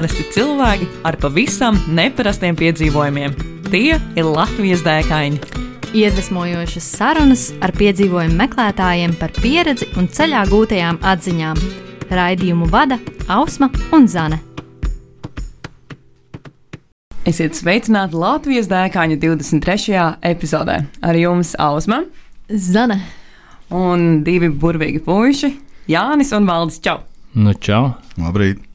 Parasti cilvēki ar pavisam neparastiem piedzīvojumiem. Tie ir Latvijas dēkaini. Iedvesmojošas sarunas ar piedzīvojumu meklētājiem par pieredzi un ceļā gūtajām atziņām. Raidījumu vada Ausma un Zane. Esiet sveicināti Latvijas dēkaņu 23. epizodē. Ar jums Ausma Zane. un divi burvīgi puiši - Jānis un Valdis Čau! Nu, čau! Labrīt!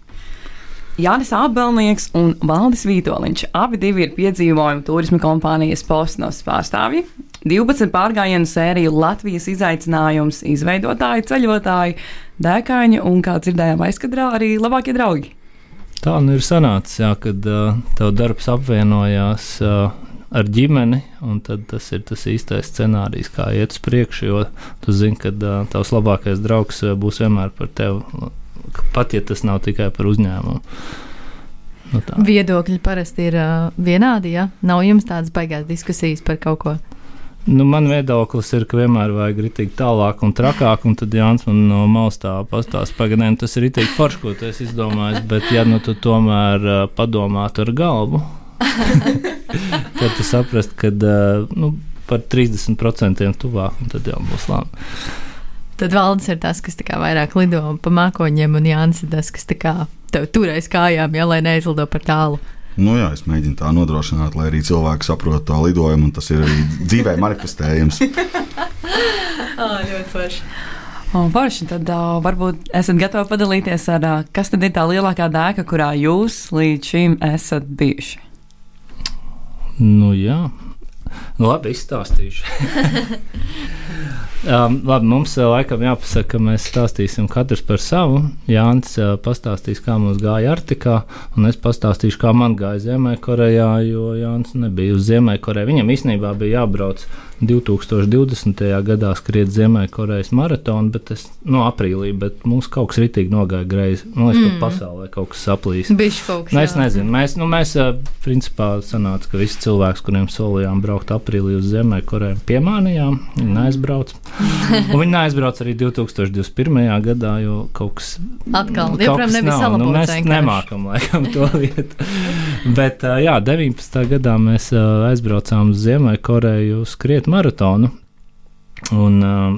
Jānis Abelnieks un Valdis Vitoļņš. Abi divi ir piedzīvojumu turisma kompānijas Postnos pārstāvji. 12 pārgājienu sēriju Latvijas izaicinājums, izveidotāji, ceļotāji, dēkaini un, kā dzirdējām, aizkadrā arī labākie draugi. Tā nu ir sanācis, jā, kad uh, tev darbs apvienojās uh, ar ģimeni, un tas ir tas īstais scenārijs, kā iet uz priekšu. Jo tu zini, ka uh, tavs labākais draugs uh, būs vienmēr par tevi, pat ja tas nav tikai par uzņēmumu. Nu, tā. Viedokļi parasti ir uh, vienādi. Ja? Nav jums tādas baigās diskusijas par kaut ko. Nu, man viedoklis ir, ka vienmēr vajag ritīgi tālāk un trakāk, un tad Jānis man no malas tā pastāsta, pagaidām tas ir ritīgi forši, ko tu esi izdomājis, bet ja nu tu tomēr uh, padomātu ar galvu, tad tu saprast, ka uh, nu, par 30% tuvāk, un tad jau būs labi. Tad valdes ir tas, kas vairāk lido pa mākoņiem, un Jānis ir tas, kas tev turēs kājām, ja lai neizlido par tālu. Nu, jā, es mēģinu tā nodrošināt, lai arī cilvēki saprotu to lidojumu, un tas ir arī dzīvē manifestējams. Ah, ļoti forši. Un forši, tad uh, varbūt esat gatavi padalīties ar, uh, kas tad ir tā lielākā dēka, kurā jūs līdz šim esat bijuši. Nu, jā, nu, labi, izstāstīšu. um, labi, mums uh, laikam jāpasaka, ka mēs stāstīsim katrs par savu. Jānis uh, pastāstīs, kā mums gāja Arktikā, un es pastāstīšu, kā man gāja Ziemeļkorejā, jo Jānis nebija uz Ziemeļkoreju. Viņam īstenībā bija jābrauc 2020. gadā skriet Ziemeļkorejas maratonu, bet es no aprīlī, bet mums kaut kas ritīgi nogāja greizi. Man liekas, mm. ka pasaulē kaut kas saplīs. Bišķi kaut kas. Nu, es nezinu, mēs, nu, mēs uh, principā sanāca, ka visi cilvēki, kuriem solījām braukt aprīlī uz Ziemeļkoreju, piemānījām, neaizbrauc. Un viņi neaizbrauc arī 2021. gadā, jo kaut kas Atkal, kaut kas nebija. Nu, salabots mēs vienkārši. nemākam laikam to lietu. Bet jā, 19. gadā mēs aizbraucām uz Ziemeļkoreju skriet maratonu. Un, uh,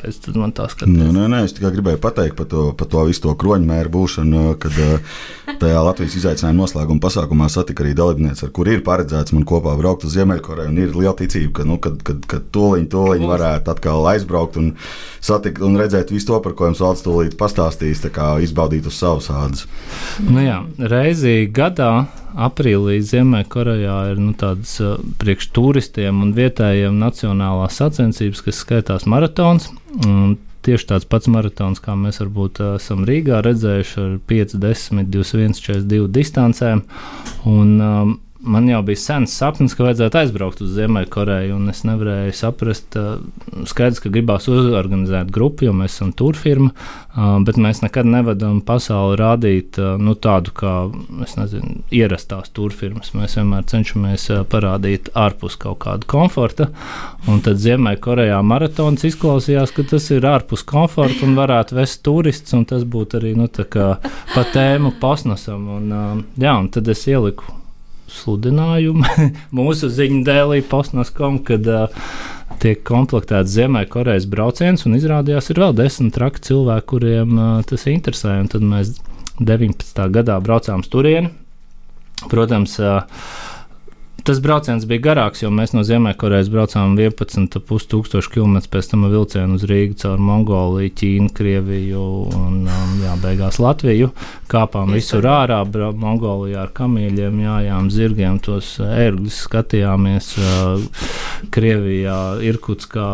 Pēc tam man tā Nē, skatās. nē, nē, es tikai gribēju pateikt par to, par to visu to kroņmēru būšanu, kad uh, tajā Latvijas izaicinājuma noslēguma pasākumā satika arī dalībniece, ar kuru ir paredzēts man kopā braukt uz Ziemeļkoreju. un Ir liela ticība, ka, nu, kad, kad, kad tūlīt, tūlīt varētu atkal aizbraukt un, satikt, un redzēt visu to, par ko jums valsts tūlīt pastāstīs, tā kā izbaudīt uz savas ādas. Nu, jā, reizi gadā, aprīlī Ziemeļkorejā ir nu, tādas uh, priekš turistiem un vietējiem nacionālās sacensības, kas skaitās maratons. Tieši tāds pats maratons, kā mēs varbūt uh, esam Rīgā redzējuši, ar 5, 10, 21, 42 distancēm. Un, um, man jau bija sens sapnis, ka vajadzētu aizbraukt uz Ziemeļkoreju, un es nevarēju saprast, uh, skaidrs, ka gribās uzorganizēt grupu, jo mēs esam turfirma, uh, bet mēs nekad nevedam pasauli rādīt nu, tādu kā, es nezinu, ierastās turfirmas. Mēs vienmēr cenšamies parādīt ārpus kaut kāda komforta, un tad Ziemeļkorejā maratons izklausījās, ka tas ir ārpus komforta un varētu vest turists, un tas būtu arī, nu, tā kā pa tēmu pasnesam, un, jā, un tad es ieliku sludinājumu mūsu ziņu dēlī Postnaskom, kad uh, tiek komplektēts Ziemeļkorejas brauciens, un izrādījās ir vēl desmit traki cilvēki, kuriem uh, tas interesē. Un tad mēs 19. gadā braucām uz turieni. Protams, uh, Tas brauciens bija garāks, jo mēs no Ziemeļkorejas braucām 11,5 tūkstošu km pēc tam vilcienu uz Rīgu caur Mongoliju, Ķīnu, Krieviju un um, jā, beigās Latviju. Kāpām visur ārā, Mongolijā ar kamīļiem, jājām, zirgiem, tos ērgļus skatījāmies. Uh, Krievijā, Irkutskā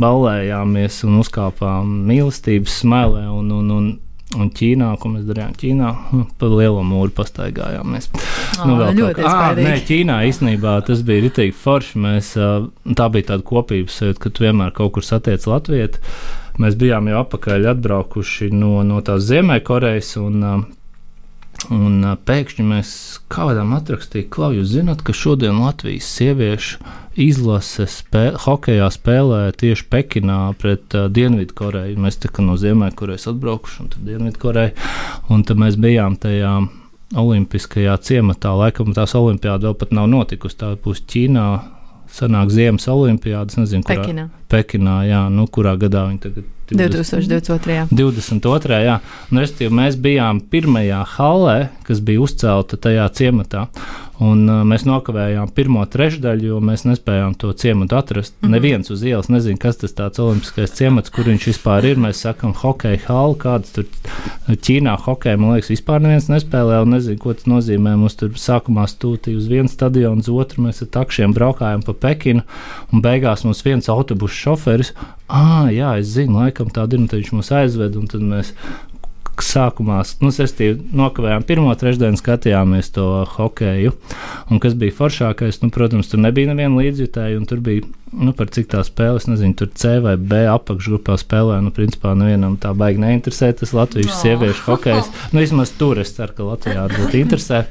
ballējāmies un uzkāpām mīlestības smēlē un, un, un Un Ķīnā, ko mēs darījām Ķīnā, hm, pa lielo mūru pastaigājāmies. Ā, vēl ļoti iespaidīgi. Nē, Ķīnā īstenībā tas bija ritīgi forši. Mēs, tā bija tāda kopības sajūta, ka tu vienmēr kaut kur satiec Latviju. Mēs bijām jau apakaļ atbraukuši no, no tās Ziemeļkorejas. Un, Un pēkšņi mēs kādam atrakstījām, ka jūs zināt, ka šodien Latvijas sieviešu izlase spē, hokeja spēlē tieši Pekinā pret uh, Dienvidkoreju. Mēs tā kā no Ziemeļkorejas atbraukuši un tur Dienvidkoreja. Un tad mēs bijām tajā Olimpiskajā ciematā. Laikam tās olimpiāda vēl pat nav notikusi. Tā būs Ķīnā. Sanāk Ziemas olimpiādas, nezinu, kurā. Pekinā. Pekinā, jā, nu, kurā gadā viņi tagad 2022. 22. Jā, un restīvi, mēs bijām pirmajā halē, kas bija uzcelta tajā ciematā. Un, uh, mēs nokavējām pirmo trešdaļu, jo mēs nespējām to ciematu atrast. Mm -hmm. Neviens uz ielas nezina, kas tas tāds olimpiskais ciemats, kur viņš vispār ir. Mēs sakām, hokeja hala, kāds tur Ķīnā hokeja, man liekas, vispār neviens nespēlē un nezinu, ko tas nozīmē. Mums tur sākumā stūtīja uz vienu stadionu, uz otru mēs ar takšiem braukājām pa Pekinu un beigās mums viens autobusu šoferis. Ah, jā, es zinu, laikam tāda ir, un viņš mūs aizved, un tad mēs sākumā, nu, sestīvi, nokavējām pirmo trešdienu, skatījāmies to hokeju. Un kas bija foršākais, nu, protams, tur nebija neviena līdzjutēja, un tur bija, nu, par cik tā spēles, nezinu, tur C vai B apakšgrupā spēlē, nu, principā nevienam tā baigi neinteresē tas latviešu sieviešu hokejs. Nu, vismaz tur es ceru, ka Latvijā varbūt interesē,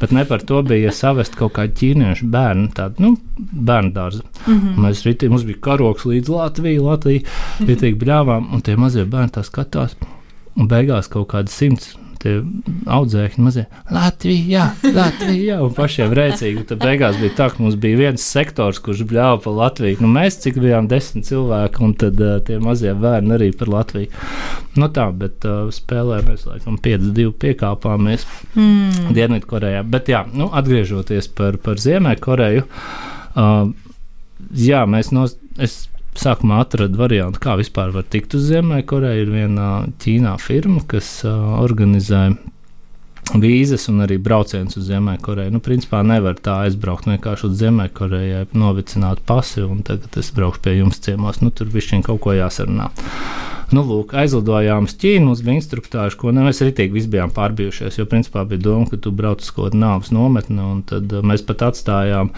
bet ne par to bija savest kaut kādu ķīniešu bērnu, tādu, nu, bērnu dārzu. Mm -hmm. Mēs ritī, mums bija karoks līdz Latvijai, Latvija, ritīgi bļāvām, un tie mazie bērni tā skatās. Un beigās kaut kādi simts audzēkņi mazie Latvijā, Latvijā, un pašiem rēcīgi. Tad beigās bija tā, ka mums bija viens sektors, kurš bļāva par Latviju. Nu, mēs cik bijām desmit cilvēki, un tad uh, tie mazie bērni arī par Latviju. Nu tā, bet uh, spēlē mēs laikam 5-2 piekāpāmies mm. Dienvidkorejā. Bet jā, nu, atgriežoties par, par Ziemeļkoreju. Uh, jā, mēs nos, es sākumā atradu variantu, kā vispār var tikt uz Ziemeļkoreju. Ir viena Ķīnā firma, kas uh, organizē vīzas un arī brauciens uz Ziemeļkoreju. Nu, principā nevar tā aizbraukt vienkārši uz Ziemeļkorejai, novicināt pasi un tagad es braukšu pie jums ciemos. Nu, tur višķiņ kaut ko jāsarunā. Nu, lūk, aizlidojām uz Ķīnu, mums bija instruktāži, ko ne, mēs ritīgi visi bijām pārbijušies, jo principā bija doma, ka tu brauc uz kaut kādu nāves nometni, un tad uh, mēs pat atstājām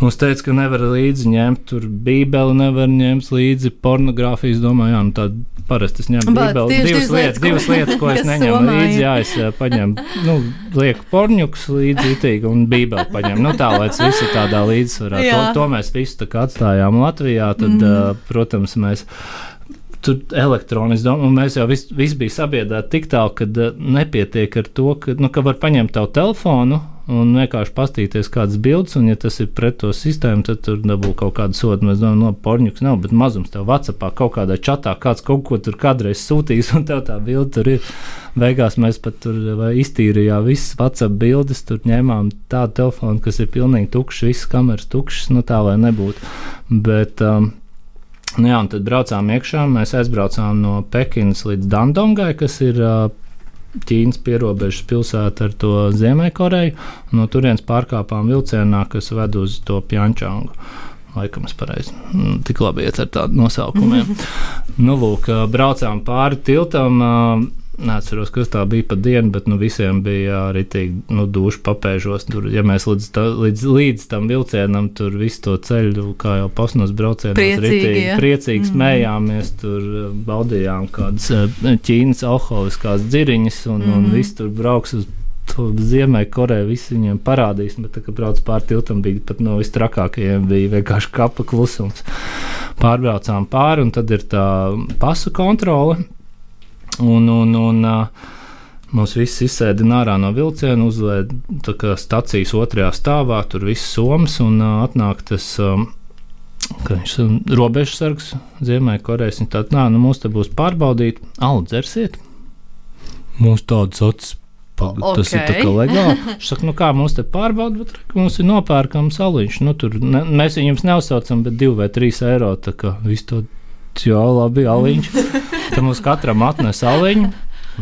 Mums teica, ka nevar līdzi ņemt tur bībeli, nevar ņemt līdzi pornogrāfiju. Es domāju, jā, nu tāda parasti es ņemu bībeli. Divas, lietas, divas lietas, ko es neņemu somā, līdzi. Jā, es paņemu, nu, lieku porņukus līdzi itīgi un bībeli paņemu. Nu, tā, lai tas viss ir tādā līdzsvarā. To, to mēs visu tā kā atstājām Latvijā, tad, mm. uh, protams, mēs tur elektroniski domā, un mēs jau visi vis bija sabiedrēti tik tālu, ka uh, nepietiek ar to, ka, nu, ka var paņemt tavu telefonu un vienkārši paskatīties, kādas bildes, un, ja tas ir pret to sistēmu, tad tur dabū kaut kādu sodu. Mēs domājam, no porņuks nav, bet mazums tev Whatsappā kaut kādā čatā kāds kaut ko tur kādreiz sūtīs, un tev tā bilde tur ir. Beigās mēs pat tur iztīrījām visas WhatsApp bildes, tur ņēmām tādu telefonu, kas ir pilnīgi tukšs, visas kameras tukšas, nu tā lai nebūtu. Bet, um, Nu jā, un tad braucām iekšā. Mēs aizbraucām no Pekinas līdz Dandongai, kas ir uh, Ķīnas pierobežas pilsēta ar to Ziemeļkoreju. No turienes pārkāpām vilcienā, kas ved uz to Pjančāngu. Laikam es pareizi. Mm, tik labi iet ar tādiem nosaukumiem. nu, lūk, braucām pāri tiltam. Neatceros, kas tā bija pa dienu, bet nu, visiem bija arī tādi nu, duši papēžos. Tur, ja mēs līdz, ta, līdz, līdz tam vilcienam tur visu to ceļu, kā jau pasnos braucienos, priecīgi, ja? priecīgi mm. smējāmies, tur baudījām kādas ķīnas alkoholiskās dziriņas un, mm. un viss tur brauks uz Ziemeļkoreja visi viņiem parādīs, bet, kad brauc pāri tiltam, bija pat no visstrakākajiem, bija vienkārši kapa klusums. Pārbraucām pāri, un tad ir tā pasu kontrole. Un, un, un, Mums viss izsēdina ārā no vilciena, uzliek stācijas otrajā stāvā, tur viss somas un atnāk tas. Um, Viņš ir robežsargs, Ziemeļkorejas. Viņa tāda, nā, nu mums te būs pārbaudīt, alu dzersiet. Mums tādas acis okay. Tas ir tā kā legāli. Viņš saka, nu kā mums te pārbauda, bet mums ir nopērkams aliņš. Nu, tur ne, mēs viņus neuzsaucam, bet 2 vai 3 eiro. Tā kā viss to jā, labi, aliņš. Tad mums katram atnes aliņu.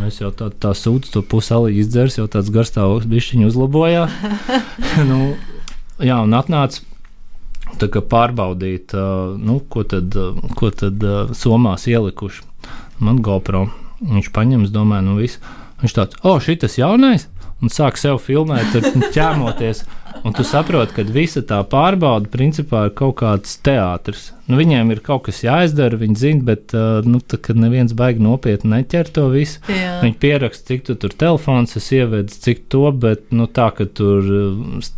Mēs jau tā, tā sūdzam, to pusali izdzers, jau tāds garstāvoklis bišķiņu uzlabojās. nu, jā, un atnāca pārbaudīt, nu, ko tad, ko tad somās ielikuši. Man GoPro. Viņš paņems, domāju, nu viss Viņš tāds, oh, šis jaunais! Un sāk sev filmēt, ķēmoties. Un tu saproti, ka visa tā pārbauda principā ir kaut kāds teātris. Nu, viņiem ir kaut kas jāizdara, viņi zina, bet uh, nu, tā, neviens baigi nopietni neķer to visu. Jā. Viņi pieraksta, cik tu tur telefons esi ievedis, cik to, bet nu, tā, ka tur,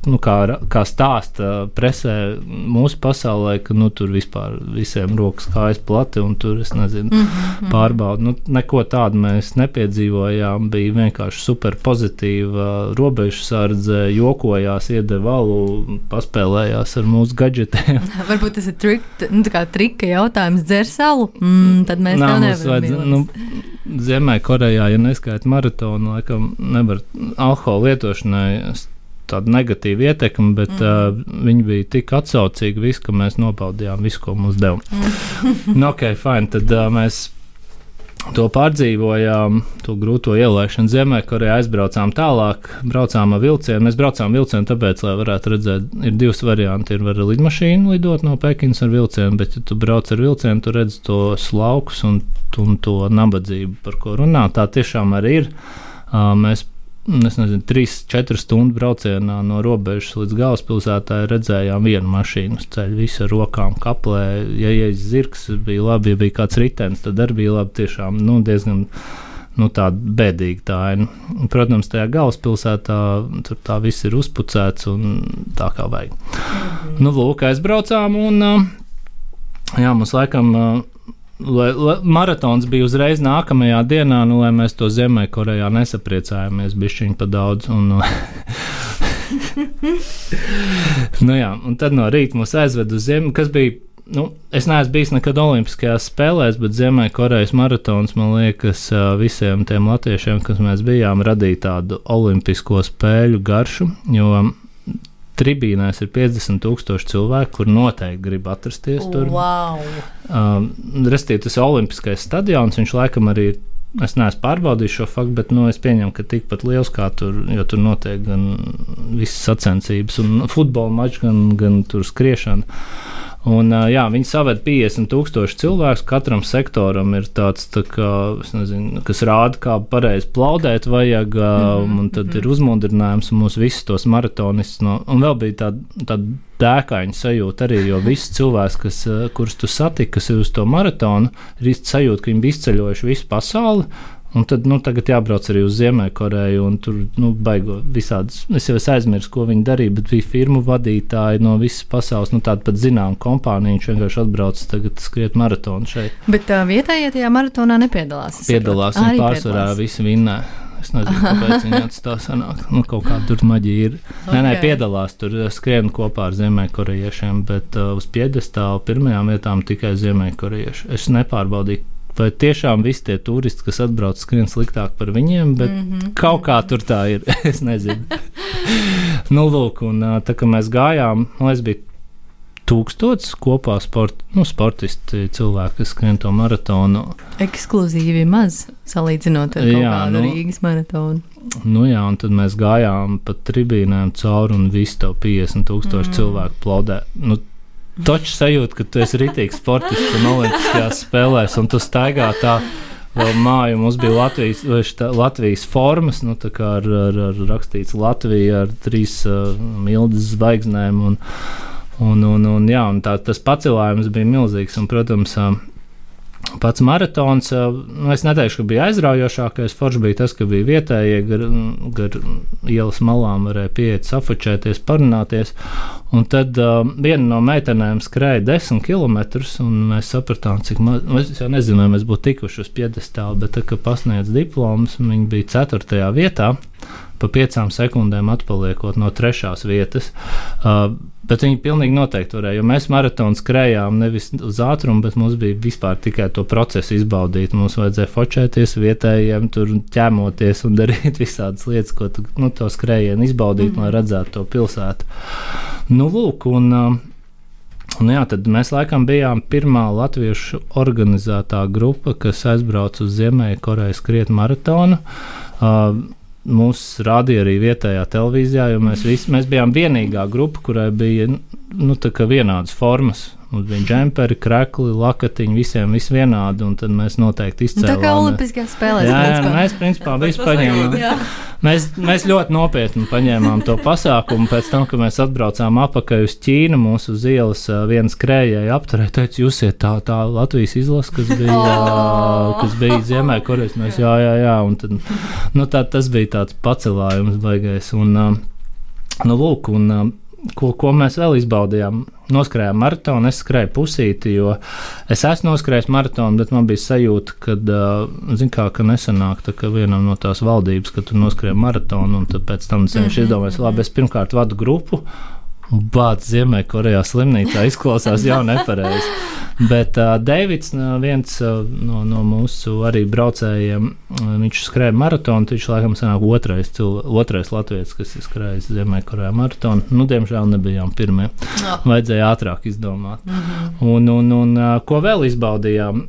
nu, kā, kā stāsta presē mūsu pasaulē, ka nu, tur vispār visiem rokas kājas plati un tur, es nezinu, mm -hmm. pārbauda. Nu, neko tādu mēs nepiedzīvojām, bija vienkārši super pozitīva robežsardze, jokojās, iedeva valu, paspēlējās ar mūsu gadgetiem. Varbūt tas ir trikt nu, trika jautājums, dzer salu, mm, tad mēs Nā, nevaram. Nu, Ziemeļkorejā, ja neskaita maratonu, laikam nevar alkohola lietošanai tāda negatīva ietekme, bet mm. uh, viņi bija tik atsaucīgi, visu, ka mēs nobaudījām visu, ko mums deva. Mm. nu, ok, fine. Tad uh, mēs to pārdzīvojām, to grūto ielaišanu zemē, kur aizbraucām tālāk, braucām ar vilcienu. Mēs braucām vilcienu, tāpēc, lai varētu redzēt, ir divas varianti. Ir var lidmašīnu lidot no Pekinas ar vilcienu, bet, ja tu brauc ar vilcienu, tu redz tos laukus un, un to nabadzību, par ko runā. Tā tiešām arī ir. Mēs es nezinu, 3-4 stundu braucienā no robežas līdz galvaspilsētai redzējām vienu mašīnu uz ceļa, visu ar rokām kaplē. Ja ienāca zirgs, bija labi, ja bija kāds ritenis, tad arī bija labi. Tiešām nu, diezgan nu, tāda bēdīga tā aina. Protams, tajā galvaspilsētā tur tā viss ir uzpucēts un tā kā vajag. -hmm. Nu, lūk, aizbraucām un jā, mums laikam lai, lai, maratons bija uzreiz nākamajā dienā, nu, lai mēs to Ziemeļkorejā nesapriecājāmies, bišķiņi pa daudz. Un, nu, nu, jā, un tad no rīta mūs aizved uz Ziemeļu, kas bija. Nu, es neesmu bijis nekad Olimpiskajās spēlēs, bet Ziemeļkorejas maratons man liekas, visiem tiem latviešiem, kas mēs bijām, radīja tādu olimpisko spēļu garšu. Jo tribīnēs ir 50,000 cilvēku, kur noteikti grib atrasties tur. Wow. Um, Restīvi, tas Olimpiskais stadions, viņš laikam arī ir. Es neesmu pārbaudījis šo faktu, bet nu, es pieņemu, ka tikpat liels kā tur, jo tur notiek gan visas sacensības, un futbola mačs, gan, gan skriešana. Un, jā, viņi saved 50 tūkstoši cilvēku. Katram sektoram ir tāds, tā kā, nezinu, kas rāda, kā pareizi plaudēt vajag, mm -hmm. un tad mm -hmm. ir uzmundrinājums mūsu visus tos maratonistus. No, un vēl bija tāda tā dēkaņa sajūta arī, jo visi cilvēki, kas, kurus tu satiki, kas ir uz to maratonu, ir sajūta, ka viņi bija izceļojuši visu pasauli. Un tad nu, tagad jābrauc arī uz Ziemeļkoreju, un tur nu, baigo visādas. Es jau aizmirsu, ko viņi darīja, bet bija firmu vadītāji no visas pasaules, nu, tāda pat zināma kompānija. Viņš vienkārši atbrauc tagad skriet maratonu šeit. Bet uh, vietējie tajā maratonā nepiedalās. Piedalās, un pārsvarā visi vinnē. Es nezinu, kāpēc viņi tā sanāk. Nu, kaut kā tur maģija ir. Okay. Nē, nē, piedalās tur skrien kopā ar ziemeļkorejiešiem, bet uh, uz piedestāla pirmajām vietām tikai ziemeļkorejieši. Es nepārbaudīju, vai tiešām visi tie turisti, kas atbrauc, skrien sliktāk par viņiem, bet mm -hmm. kaut kā tur tā ir. es nezinu. nu, lūk, un tā kā mēs gājām, man liekas, bija tūkstots kopā sport, nu, sportisti, cilvēki, kas skrien to maratonu. Ekskluzīvi maz salīdzinot ar jā, nu, Rīgas maratonu. Nu jā, un tad mēs gājām pa tribīnēm cauri un visu to 50 tūkstošu mm. cilvēku plaudē. Nu, Taču sajūta, ka tu esi rītīgs sportists un olimpiskajās spēlēs, un tu staigā tā vēl māju. Mums bija Latvijas, tā, Latvijas formas, nu, ar, ar, ar rakstīts Latvija ar trīs uh, mildas zvaigznēm. Un, un, un, un, jā, un tā, tas pacelājums bija milzīgs. Un, protams, Pats maratons, nu, es neteikšu, ka bija aizraujošākais. Forši bija tas, ka bija vietējie gar, gar ielas malām, varēja pieiet, safučēties, parunāties. Un tad uh, viena no meitenēm skrēja desmit km, un mēs sapratām, cik maz. Es jau nezinu, vai mēs būtu tikuši uz piedestāla, bet, tā, kad pasniedz diplomas, viņa bija ceturtajā vietā pa piecām sekundēm atpaliekot no trešās vietas. Uh, Bet viņi pilnīgi noteikti varēja, jo mēs maratonu skrējām nevis uz ātrumu, bet mums bija vispār tikai to procesu izbaudīt. Mums vajadzēja fočēties vietējiem, tur ķēmoties un darīt visādas lietas, ko tu, nu, to skrējienu izbaudīt, mm lai redzētu to pilsētu. Nu, lūk, un, un jā, tad mēs laikam bijām pirmā latviešu organizētā grupa, kas aizbrauca uz Ziemeļa Korejas skriet maratonu. Uh, Mūs rādīja arī vietējā televīzijā, jo mēs, visi, mēs bijām vienīgā grupa, kurai bija nu, vienādas formas. Mums bija džemperi, krekli, lakatiņi, visiem viss vienādi, un tad mēs noteikti izcēlām. Tā kā Olimpiskajās spēlēs. Jā, jā, mēs principā visu paņēmām. Mēs, mēs ļoti nopietni paņēmām to pasākumu. Pēc tam, kad mēs atbraucām atpakaļ uz Ķīnu, mūsu uz ielas viens krējēji apturēja, teica, jūs esat tā, tā Latvijas izlase, kas bija, Oh. kas bija Ziemē, kurēs mēs, jā, jā, jā. Un tad, nu, tā, tas bija tāds pacelājums baigais. Un, nu, lūk, un, ko, ko mēs vēl izbaudījām? Noskrējām maratonu, es skrēju pusīti, jo es esmu noskrējis maratonu, bet man bija sajūta, ka, zin kā, ka nesanāk, tā, ka vienam no tās valdības, ka tu noskrēji maratonu, un pēc tam es mm -hmm. izdomāju, labi, es pirmkārt vadu grupu, bācis Ziemeļkorejā slimnīcā izklausās jau nepareizi. Bet uh, Deivids, uh, viens uh, no, no mūsu arī braucējiem, uh, viņš skrēja maratonu. Viņš laikam sanāk otrais, otrais latviečs, kas ir skrējis Ziemeļkorejā maratonu. Nu, diemžēl nebijām pirmie. Vajadzēja ātrāk izdomāt. Mm -hmm. Un, un, un uh, ko vēl izbaudījām?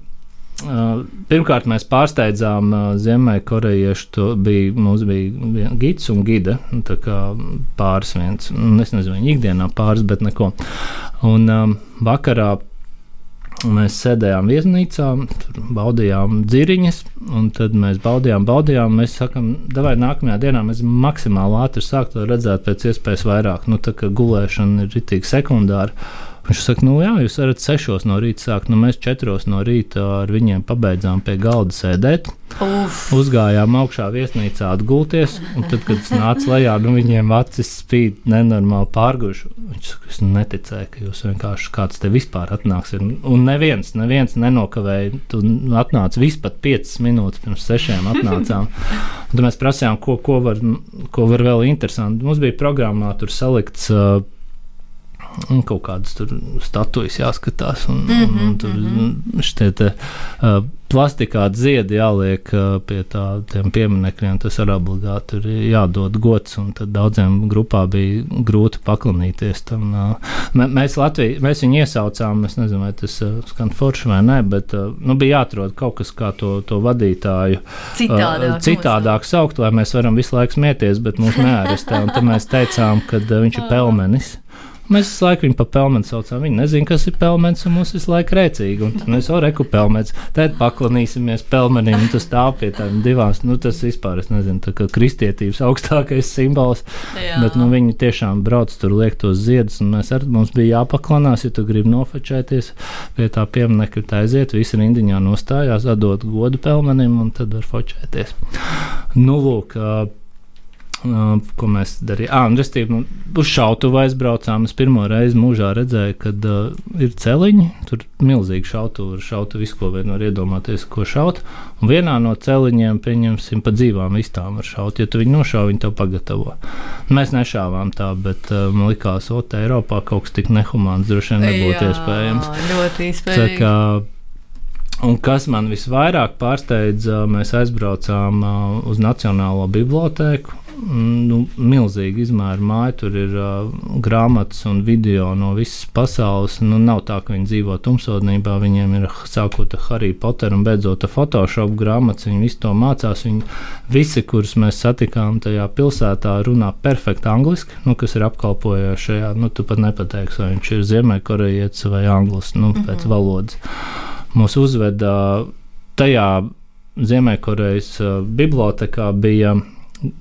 Uh, pirmkārt, mēs pārsteidzām uh, Ziemeļkorejiešu. to Bija, bija gids un gide. nu, Pāris viens. Nu, Es nezinu, viņa ikdienā pāris, bet neko. Un um, vakarā mēs sēdējām viesnīcā, tur baudījām dziriņas, un tad mēs baudījām, baudījām. Mēs sakām, vai nākamajā dienā mēs maksimāli ātri sāktu, lai redzētu pēc iespējas vairāk. Nu, tā kā gulēšana ir ritīgi sekundāra. Viņš saka, nu jā, jūs varat sešos no rīta sākt, nu mēs četros no rīta ar viņiem pabeidzām pie galda sēdēt. Uf. Uzgājām augšā viesnīcā atgulties, un tad, kad es nācu lejā, nu viņiem acis spīd nenormāli pārguši. Viņš saka, es neticēju, ka jūs vienkārši kāds te vispār atnāks. Un neviens, neviens nenokavēja. Tu atnāci vispār 5 minūtes pirms sešiem atnācām. Tad mēs prasījām, ko, ko, var, ko var vēl interesanti. Mums bija programmā tur salikts. Uh, un kaut kādas tur statujas jāskatās. Un, mm -hmm, un tur šitie te, uh, plastikā ziedi jāliek uh, pie tādiem pieminekļiem. Tas arī obligāti ir jādod gods. Daudziem grupā bija grūti paklanīties tam. Uh, mē- mēs, Latviju, mēs viņu iesaucām, es nezinu, vai tas uh, skan forši vai nē, bet nu, bija jāatrod kaut kas, kā to, to vadītāju Citādāk citādāk saukt, lai mēs varam visu laiku smieties, bet mūs neārestē. Tad mēs teicām, ka viņš ir pelmenis. Mēs visu laiku viņu par pelmeni saucam. Viņi nezina, kas ir pelmenis, un mums visu laiku rēcīgi. Un tad mēs jau reku pelmenis. Tad paklanīsimies pelmenim, un tas stāv pie tām divām. Nu, tas vispār, es nezinu, tā kā kristietības augstākais simbols. Jā. Bet nu, viņi tiešām brauc tur, liek tos ziedus, un mēs arī mums bija jāpaklanās, ja tu gribi nofočēties pie tā pieminiekta, tā aiziet, visi rindiņā nostājās, atdot godu pelmenim, un tad var fočēties. Nu, lūk, ā, Uh, ko mēs darījām. Ah, un restīvi, nu, uz šautuvu aizbraucām. Es pirmo reizi mūžā redzēju, kad uh, ir celiņi. Tur milzīgi šautuvi, ir šautuvi, visu, ko vien var iedomāties, ko šaut. Un vienā no celiņiem, pieņemsim, pa dzīvām vistām var šaut. Ja tu viņu nošauj, viņi tev pagatavo. Mēs nešāvām tā, bet uh, man likās, ka Eiropā kaut kas tik nehumāns droši vien nebūtu Jā, iespējams. Ļoti Tā iespējams. un kas man visvairāk pārsteidza, mēs aizbraucām uz Nacionālo bibliotēku. Mm, Nu, milzīgi izmēra māja, tur ir uh, grāmatas un video no visas pasaules. Nu, nav tā, ka viņi dzīvo tumsodnībā. Viņiem ir sākot ar Harry Potteru un beidzot ar Photoshop grāmatas. Viņi visu to mācās. Viņi visi, kurus mēs satikām tajā pilsētā, runā perfekti angliski, nu, kas ir apkalpojoši šajā. Nu, tu pat nepateiksi, vai viņš ir ziemeļkorejietis vai anglis, nu, pēc valodas mūs uzveda tajā Ziemeļkorejas uh, bibliotekā. Bija,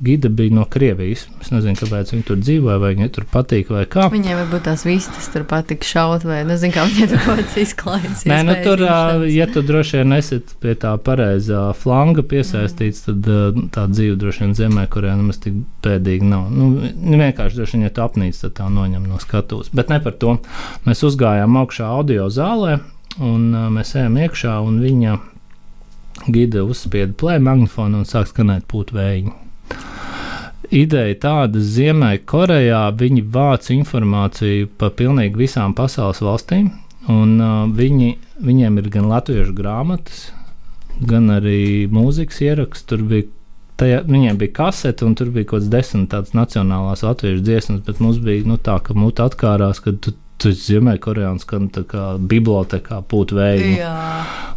Gide bija no Krievijas. Es nezinu, kāpēc viņi tur dzīvoja, vai viņai tur patīk, vai kā. Viņiem varbūt tās vistas tur patika šaut, vai nezinu, kā viņiem tur kaut kāds izklaides. Nē, nu, tur, ja tu droši vien esi pie tā pareizā flanga piesaistīts, tad ā, tā dzīve droši vien zemē, kurā nemaz tik pēdīgi nav. Nu, nu, vienkārši droši vien, ja tu apnīc, tad tā noņem no skatuves. Bet ne par to. Mēs uzgājām augšā audio zālē, un mēs ejam iekšā, un viņa gide uzspieda play magnifonu un sāk skanēt pūt vējiņu. Ideja tāda, Ziemeļkorejā viņi vāc informāciju par pilnīgi visām pasaules valstīm, un uh, viņi, viņiem ir gan latviešu grāmatas, gan arī mūzikas ieraksts. Tur bija, tajā, viņiem bija kasete, un tur bija kaut kāds desmit tādas nacionālās latviešu dziesmas, bet mums bija nu, tā, ka mūte atkārās, ka tu, tā kā bibliotekā vēju. Jā.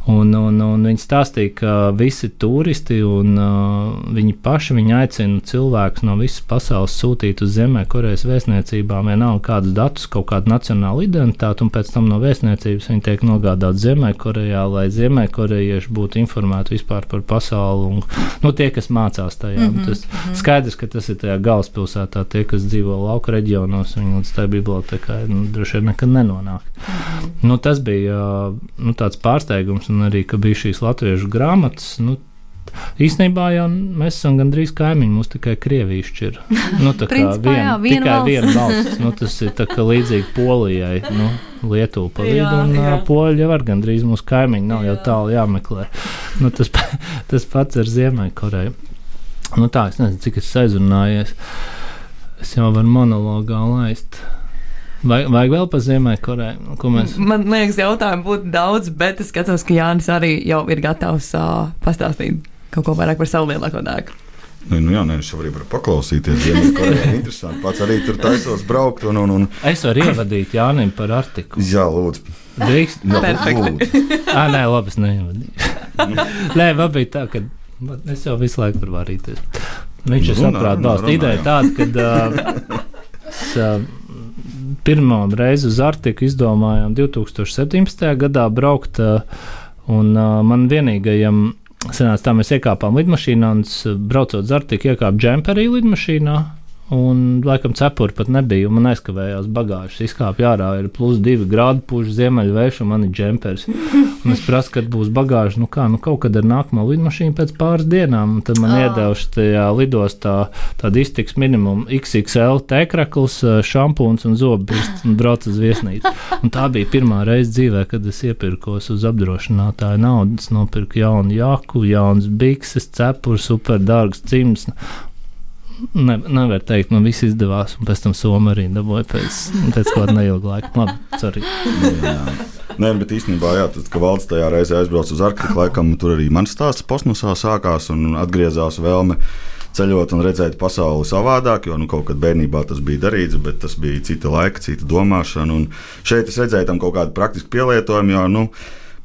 Un, un, un viņi stāstīja, ka visi turisti un uh, viņi paši viņi aicina cilvēkus no visas pasaules sūtīt uz Ziemeļkorejas vēstniecībām, vienalga kādus datus, kaut kādu nacionālu identitāti, un pēc tam no vēstniecības viņi tiek nogādāti Ziemeļkorejā, lai Ziemeļkorejieši būtu informēti vispār par pasauli un nu, tie, kas mācās tajā. Mm -hmm, tas mm -hmm. Skaidrs, ka tas ir tajā galvaspilsētā, tie, kas dzīvo lauka reģionos, viņi līdz tai bibliotekai nu, droši vien nekad nenonāk. -hmm. nu, tas bija nu, tāds pārsteigums un arī, ka bija šīs latviešu grāmatas. Nu, Īsnībā jau mēs esam gandrīz kaimiņi, mums tikai krievīši ir. Nu, tā kā Principā, vien, jā, viena tikai valsts. viena valsts. Nu, tas ir līdzīgi Polijai. Nu, Lietuva pa vidu, un jā. poļi jau var gandrīz mūsu kaimiņi, nav jau Jā. tālu tālu jāmeklē. Nu, tas, tas pats ar Ziemeļkoreju. Nu, tā, es nezinu, cik es aizrunājies. Es jau varu monologā laist. Vai, vajag vēl par Ziemeļkoreju? Ko mēs Man liekas, jautājumu būtu daudz, bet es skatos, ka Jānis arī jau ir gatavs uh, pastāstīt kaut ko vairāk par savu lielāko dēku. Nu, nu jā, nē, es varu paklausīties. Ziemeļkorejā ir interesanti. Pats arī tur taisos braukt. Un, un, un, Es varu ievadīt Jānim par artiklu. jā, lūdzu. Drīkst? Jā, lūdzu. Ah, nē, labi, es neievadīšu. nē, man bija tā, ka es jau visu laiku varu varīties. Viņš ir Nu, runā, balsts. runā, Ideja tāda, ka uh, es, uh, pirmo reizi uz Arktiku izdomājām 2017. gadā braukt, uh, un uh, man vienīgajam Senās tā mēs iekāpām lidmašīnā, un braucot uz Arktiku, iekāpu džemperī lidmašīnā. Un, laikam, cepuri pat nebija. un Man aizkavējās bagāžas. Izkāpja ārā, ir plus divi grādi, puš ziemeļvējš, un man ir džempers. Un es prasu, kad būs bagāža. Nu, kā, nu, kaut kad ar nākamo lidmašīnu pēc pāris dienām. Un tad man oh. iedevuši tajā lidostā tādu iztiks minimumu XXL tēkrakls, šampūns un zobbursts un brauc uz viesnīcu. Un tā bija pirmā reize dzīvē, kad es iepirkos uz apdrošinātāju naudu. Es nopirku jaunu jaku, jaunas bikses, cepuri, superdārgs cims. Ne, nevar teikt, man viss izdevās, un pēc tam Somija arī dabūja pēc, pēc kāda neilga laika. Labi, sorry. Nē, bet īstenībā, jā, tad, kad valsts tajā reizē aizbrauca uz Arktiku, laikam tur arī mans stāsts kosmosā sākās un atgriezās vēlme ceļot un redzēt pasauli savādāk, jo nu, kaut kad bērnībā tas bija darīts, bet tas bija cita laika, cita domāšana. Un šeit es redzēju tam kaut kādu praktisku pielietojumu, jo nu,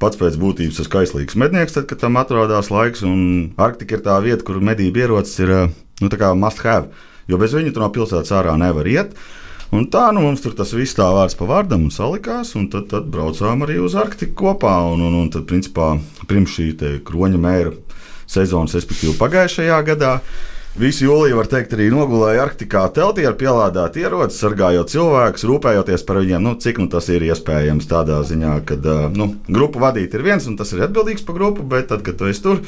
pats pēc būtības esmu kaislīgs mednieks, tad, kad tam atrodas laiks. Un Arktika ir tā vieta, kur medību ierocis ir eh, nu, tā kā must have, jo bez viņa no pilsētas ārā nevar iet. Un tā nu, mums tur tas viss tā vārds pa vārdam un salikās, un tad, tad braucām arī uz Arktiku kopā. Un, un, un tad, principā, pirms šī kroņa mēra sezonas, respektīvi pagājušajā gadā, Visu jūliju, var teikt, arī nogulēja Arktikā teltī ar pielādētu ieroci, sargājot cilvēkus, rūpējoties par viņiem, nu, cik nu, tas ir iespējams tādā ziņā, ka nu, grupu vadīt ir viens un tas ir atbildīgs par grupu, bet tad, kad tu esi tur,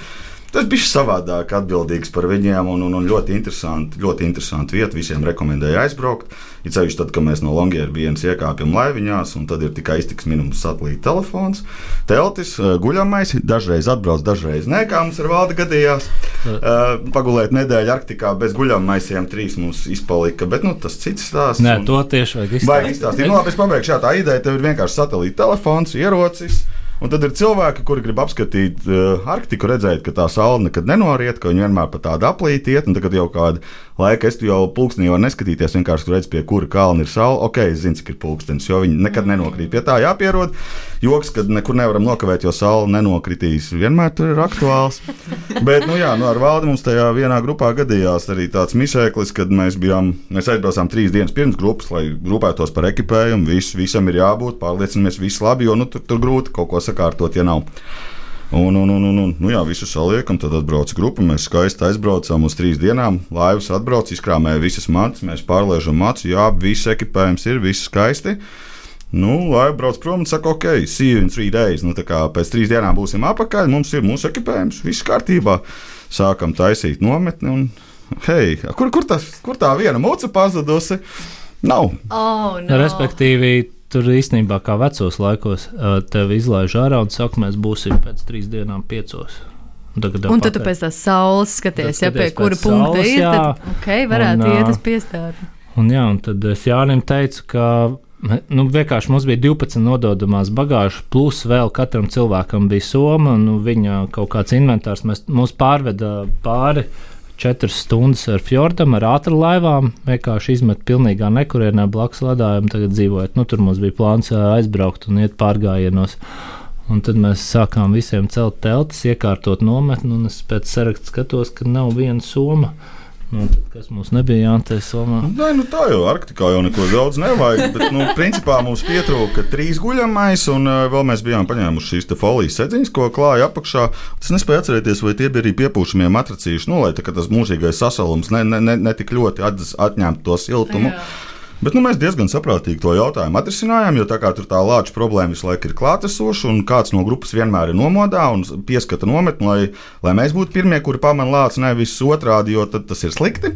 tas bija savādāk atbildīgs par viņiem un, un, un ļoti interesanti, ļoti interesanti vieta. Visiem rekomendēju aizbraukt. Ir ceļš, tad, kad mēs no Longyearbienas iekāpjam laiviņās, un tad ir tikai iztiks minimums satelīta telefons, teltis, eh, guļamais, dažreiz atbrauc, dažreiz nē, kā mums ar valdi gadījās. Uh, pagulēt nedēļu Arktikā bez guļamaisiem, trīs mums izpalika, bet nu, tas cits stāsts. Nē, un- to tieši vajag Vajag izdarīt. izstāstīt. Nu, labi, es pabeigšu. Tā ideja tev ir vienkārši satelīta telefons, ierocis. Un tad ir cilvēki, kuri grib apskatīt uh, Arktiku, redzēt, ka tā saule nekad nenoriet, ka viņi vienmēr pa tādu aplīti iet. Un tagad jau kādu laiku es jau pulkstenī varu neskatīties, vienkārši redzu, pie kura kalna ir saule. Ok, es zinu, cik ir pulkstenis, jo viņi nekad nenokrīt. Pie tā jāpierod. Joks, kad nekur nevaram nokavēt, jo saule nenokritīs. Vienmēr tur ir aktuāls. Bet, nu jā, nu, ar valdi mums tajā vienā grupā gadījās arī tāds misēklis, kad mēs bijām, mēs aizbraucām trīs dienas pirms grupas, lai rūpētos par ekipējumu. Vis, visam ir jābūt, pārliecinamies, viss labi, jo nu, tur, tur grūti kaut ko sakārtot, ja nav. Un, un, un, un, un nu jā, visu saliekam, tad atbrauc grupa. Mēs skaisti aizbraucām uz trīs dienām. Laivas atbrauc, izkrāmēja visas matus, mēs pārliežam matus, jā, viss ekipējums ir, viss skaisti. Nu, lai brauc prom un saka, ok, see you in three days. Nu, tā kā pēc trīs dienām būsim apakaļ, mums ir mūsu ekipējums, viss kārtībā. Sākam taisīt nometni un, hei, kur, kur, tas, kur tā viena mūca pazudusi? Nav. Oh, no. Respektīvi, tur īstenībā kā vecos laikos tevi izlaiž ārā un saka, mēs būsim pēc trīs dienām piecos. Un Tagad Un tad tu pēc tās saules skaties, ja pie kura punkta saules, ir. jā. Tad, ok, varētu Un, iet uz piestādi. Un, jā, un tad es Jānim teicu, ka nu, vienkārši mums bija 12 nododamās bagāžas, plus vēl katram cilvēkam bija soma, nu, viņa kaut kāds inventārs. Mēs, mūs pārveda pāri četras stundas ar fjordam, ar ātru laivām. Vienkārši izmet pilnīgā nekurienē blakus ledājumam. Tagad dzīvojot, nu, tur mums bija plāns aizbraukt un iet pārgājienos. Un tad mēs sākām visiem celt teltis, iekārtot nometni, un es pēc saraksta skatos, ka nav viena soma. Nu, kas mums nebija jāatcerās somā? Nē, nu tā jau Arktikā jau neko daudz nevajag. Bet, nu, principā mums pietrūka trīs guļamais, un uh, vēl mēs bijām paņēmuši šīs folijas sedziņas, ko klāja apakšā. Es nespēju atcerēties, vai tie bija arī piepūšamie matracīši, nu, lai tas mūžīgais sasalums ne, ne, ne, ne tik ļoti atņemtu to siltumu. Jā. Bet nu, mēs diezgan saprātīgi to jautājumu atrisinājām, jo tā kā tur tā lāča problēma visu laiku ir klātesoša, un kāds no grupas vienmēr ir nomodā un pieskata nometni, lai, lai mēs būtu pirmie, kuri pamana lāci, nevis otrādi, jo tas ir slikti.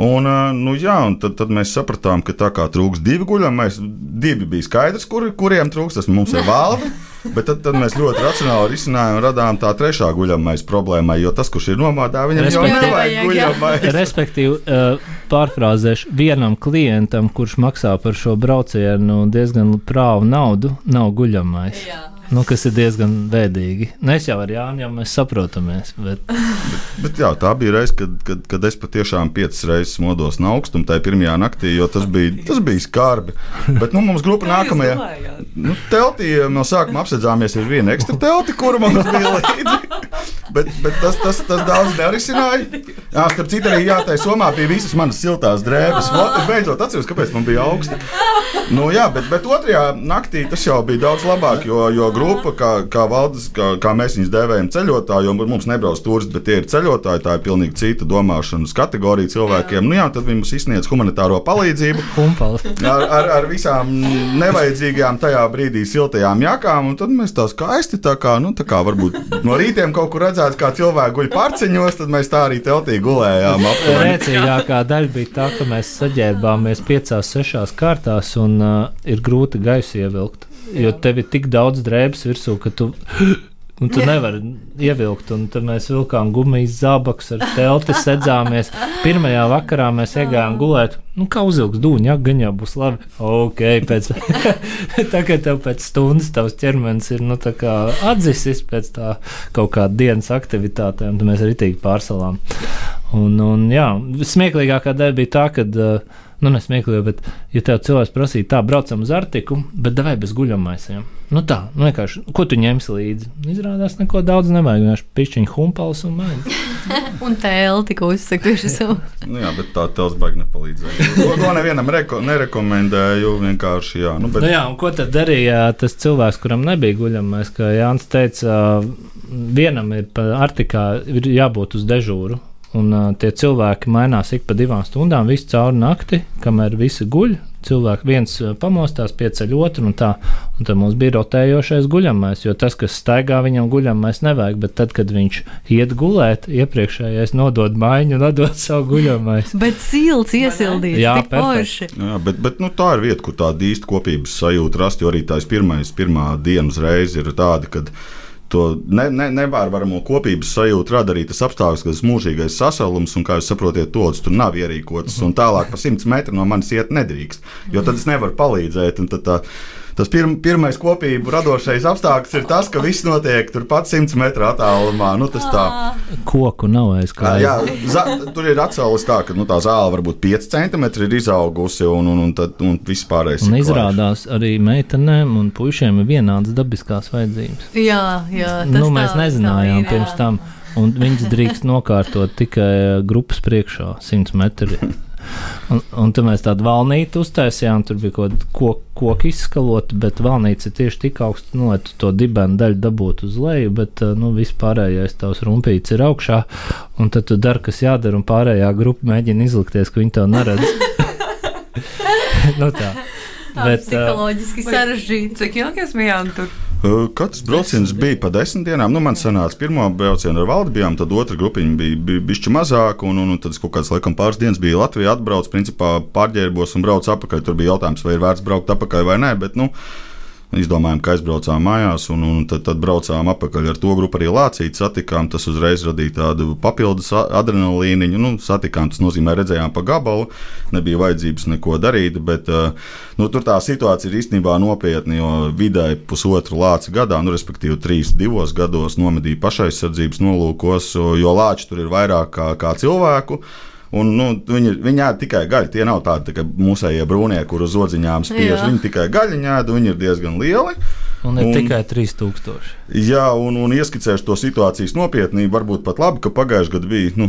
Un, nu, jā, un tad, tad mēs sapratām, ka tā kā trūks divi guļami, mēs divi bija skaidrs, kur, kuriem trūks, tas mums ir valde. Bet tad, tad mēs ļoti racionāli risinājām un radām tā trešā guļamais problēmai, jo tas, kurš ir nomādā, viņam jau nevajag guļamais. Respektīvi, pārfrāzēšu, vienam klientam, kurš maksā par šo braucienu diezgan prāvu naudu, nav guļamais. Jā. Nu, kas ir diezgan bēdīgi. Nu, es jau ar Jānu jau mēs saprotamies. Bet... bet, bet jā, tā bija reize, kad, kad, kad es patiešām piecas reizes modos no augstuma tajā pirmajā naktī, jo tas bija, tas bija skarbi. Bet nu, mums grupa nākamajā nu, teltī no sākuma apsēdzāmies ar vienu ekstra telti, kuru mums bija līdzi. Bet, bet tas, tas, tas daudz nerisināja. Jā, starp citu, arī jātaisa somā bija visas manas siltās drēbes. Es beidzot atceros, kāpēc man bija augsti. Nu, jā, bet, bet otrajā naktī tas jau bija daudz labāk, jo, jo grupa, kā, kā valdes, kā, kā mēs viņus dēvējam, ceļotāji, jo mums nebrauc turisti, bet tie ir ceļotāji. Tā ir pilnīgi cita domāšanas kategorija cilvēkiem. Nu, jā, tad viņi mums izsniedz humanitāro palīdzību. Ar, ar, ar visām nevajadzīgajām tajā brīdī siltajām jakām, un tad mēs tā skaisti tā kā, nu, tā kā varbūt no rītiem kaut kur redzēt, kā cilvēki guļ pārceņos, tad mēs tā arī teltī gulējām. Rēcīgākā daļa bija tā, ka mēs saģērbāmies piecās, sešās kārtās un uh, ir grūti gaisu ievilkt jo tev ir tik daudz drēbes virsū, ka tu. Un tu nevari ievilkt, un tad mēs vilkām gumijas zābakus ar telti, sēdzāmies. Pirmajā vakarā mēs iegājām gulēt. Nu, kā uzvilks dūņa, ja gan jau būs labi. Ok, pēc tagad tev pēc stundas tavs ķermenis ir nu, atzisis pēc tā kaut kāda dienas aktivitātēm, un mēs arī tīgi pārsalām. Un, un jā, smieklīgākā daļa bija tā, ka. Uh, nu, nesmieklīgi, bet, ja tev cilvēks prasīja, tā, braucam uz Artiku, bet devai bez guļamaisiem. Nu tā, nu vienkārši, ko tu ņemsi līdzi? Izrādās, neko daudz nevajag, vienkārši pišķiņu humpals un maigi. un telti, ko uzsaka tieši savu. nu jā, bet tā tels baigi nepalīdzēja. To, to nevienam reko, nerekomendēju, vienkārši, jā. Nu, bet... nu jā, un ko tad darīja tas cilvēks, kuram nebija guļamais, kā Jānis teica, vienam ir pa Artikā ir jābūt uz dežūru Un uh, tie cilvēki mainās ik pa divām stundām, visu cauri nakti, kamēr visi guļ. Cilvēks viens pamostās, pieceļ otru, un tā. Un tad mums bija rotējošais guļamais, jo tas, kas staigā, viņam guļamais nevajag. Bet tad, kad viņš iet gulēt, iepriekšējais nodod maiņu un atdod savu guļamais. bet silts iesildīts, jā, perfekti. Jā, bet, bet nu, tā ir vieta, kur tāda īsta kopības sajūta rast, jo arī tās pirmais, pirmā dienas reize ir tāda, kad viņa to ne, ne, nevērvaramo kopības sajūtu rada arī tas apstākļus, ka tas mūžīgais sasalums, un kā jūs saprotat, tods tur nav ierīkots, un tālāk pa simts metru no manis iet nedrīkst, jo tad es nevaru palīdzēt. Tā, tas pirm, pirmais kopību radošais apstākļus ir tas, ka viss notiek turpat 100 metru attālumā. Nu, tas tā koku nav aizklājis. Jā, za, tur ir atcēlis tā, ka nu, tā zāle varbūt 5 centimetri ir izaugusi un, un, un, tad, un viss pārējais. Un izrādās klājuši. arī meitenēm un puišiem ir vienādas dabiskās vajadzības. Jā, jā nu, mēs tā, nezinājām tā ir, pirms tam. Un viņas drīkst nokārtot tikai grupas priekšā, 100 metri. Un, un tur mēs tādu valnīti uztaisījām, tur bija kaut kāda koka kok izskalota, bet valnīca ir tieši tik augsta, nu, lai tu to dibenu daļu dabūtu uz leju, bet uh, nu, viss pārējais tavs rumpīts ir augšā, un tad tu dari, kas jādara, un pārējā grupa mēģina izlikties, ka viņi to neredz. nu, tā. Bet, psiholoģiski uh, sarežģīti. Cik ilgi mēs bijām tur? Katrs brauciens bija pa desmit dienām. Nu, man sanāca, pirmā brauciena ar valdi bijām, tad otra grupiņa bija, bija bišķi mazāka, un, un, un tad kaut kāds, laikam, pāris dienas bija Latvija atbrauc, principā pārģērbos un brauc apakaļ. Tur bija jautājums, vai ir vērts braukt apakaļ vai nē, bet, nu, Izdomājām, ka aizbraucām mājās, un, un tad, tad braucām atpakaļ ar to grupu arī Lācīti. Satikām, tas uzreiz radīja tādu papildus adrenalīniņu. Nu, satikām, tas nozīmē, redzējām pa gabalu, nebija vajadzības neko darīt, bet nu, tur tā situācija ir īstenībā nopietna, jo vidēji pusotru lāci gadā, nu, respektīvi trīs, divos gados nomedīja pašaizsardzības nolūkos, jo lāči tur ir vairāk kā, kā cilvēku. Un, nu, viņi, viņi ēd tikai gaļu. Tie nav tādi tā mūsējie brūnie, kur uz odziņām spiež. Jā. Viņi tikai gaļu ēd, viņi ir diezgan lieli. Un ir un, tikai 3000. Jā, un, un ieskicēšu to situācijas nopietnību. Varbūt pat labi, ka pagājušajā gadā bija nu,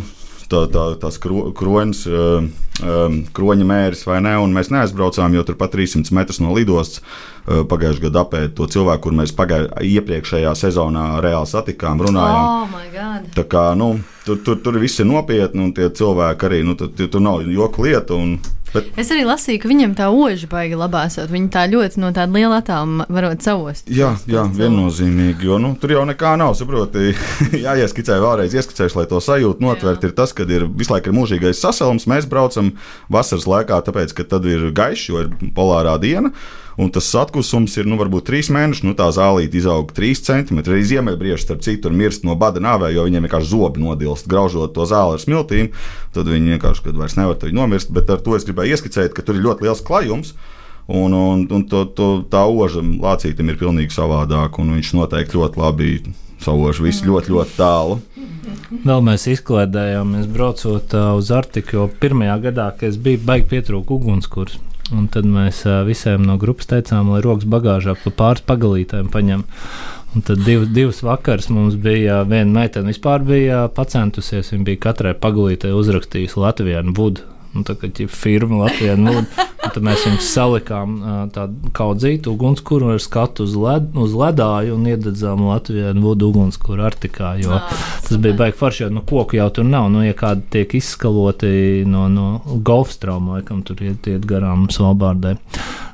tā, tā, tās kro, kroņas, um, kroņa mēris vai ne, un mēs neaizbraucām, jo tur pat 300 metrus no lidostas uh, pagājušajā gadā apēda to cilvēku, kur mēs pagājušajā iepriekšējā sezonā reāli satikām, runājām. Oh tā kā, nu, tur, tur, tur viss ir nopietni, un tie cilvēki arī, nu, tur, tur nav joku lieta. Un, Bet... Es arī lasīju, ka viņam tā oža baigi labā esot. Viņi tā ļoti no tāda liela attāluma varot savost. Jā, jā viennozīmīgi, jo nu, tur jau nekā nav. Saproti, jāieskicē vēlreiz, ieskicēšu, lai to sajūtu notvert. Ir tas, ka ir visu laiku ir mūžīgais sasalums. Mēs braucam vasaras laikā, tāpēc, ka tad ir gaišs, jo ir polārā diena. Un tas atkusums ir nu, varbūt trīs mēneši. Nu, tā zālīte izaug 3 cm. Arī ziemeļbrieži, starp citu, mirst no bada nāvē, jo viņiem vienkārši zobi nodilst, graužot to zāli ar smiltīm. Tad viņi vienkārši, kad vairs nevar nomirst. Bet ar to es gribēju ieskicēt, ka tur ir ļoti liels klajums. Un, un, un to, to, tā oža lācītam ir pilnīgi savādāk, un viņš noteikti ļoti labi savož visu ļoti, ļoti tālu. Vēl mēs izklaidējāmies braucot uh, uz Arktiku, jo pirmajā gadā, kad es biju baigi pietrūkt ugunskurs, Un tad mēs visiem no grupas teicām, lai rokas bagāžā pa pāris pagalītēm paņem. Un tad div, divas vakaras mums bija viena meitene, vispār bija pacentusies. Viņa bija katrai pagalītē uzrakstījusi Latvijā budu nu, tā kā firma Latvijā. Nu, tad mēs viņus salikām tādu kaudzītu ugunskura ar skatu uz, led, uz ledāju un iededzām Latvijā vodu ugunskura artikā. Jo oh, tas bija baigi forši, jo nu, koku jau tur nav. Nu, ja kādi tiek izskaloti no, no golfstrauma, laikam tur iet, iet garām Svalbārdē.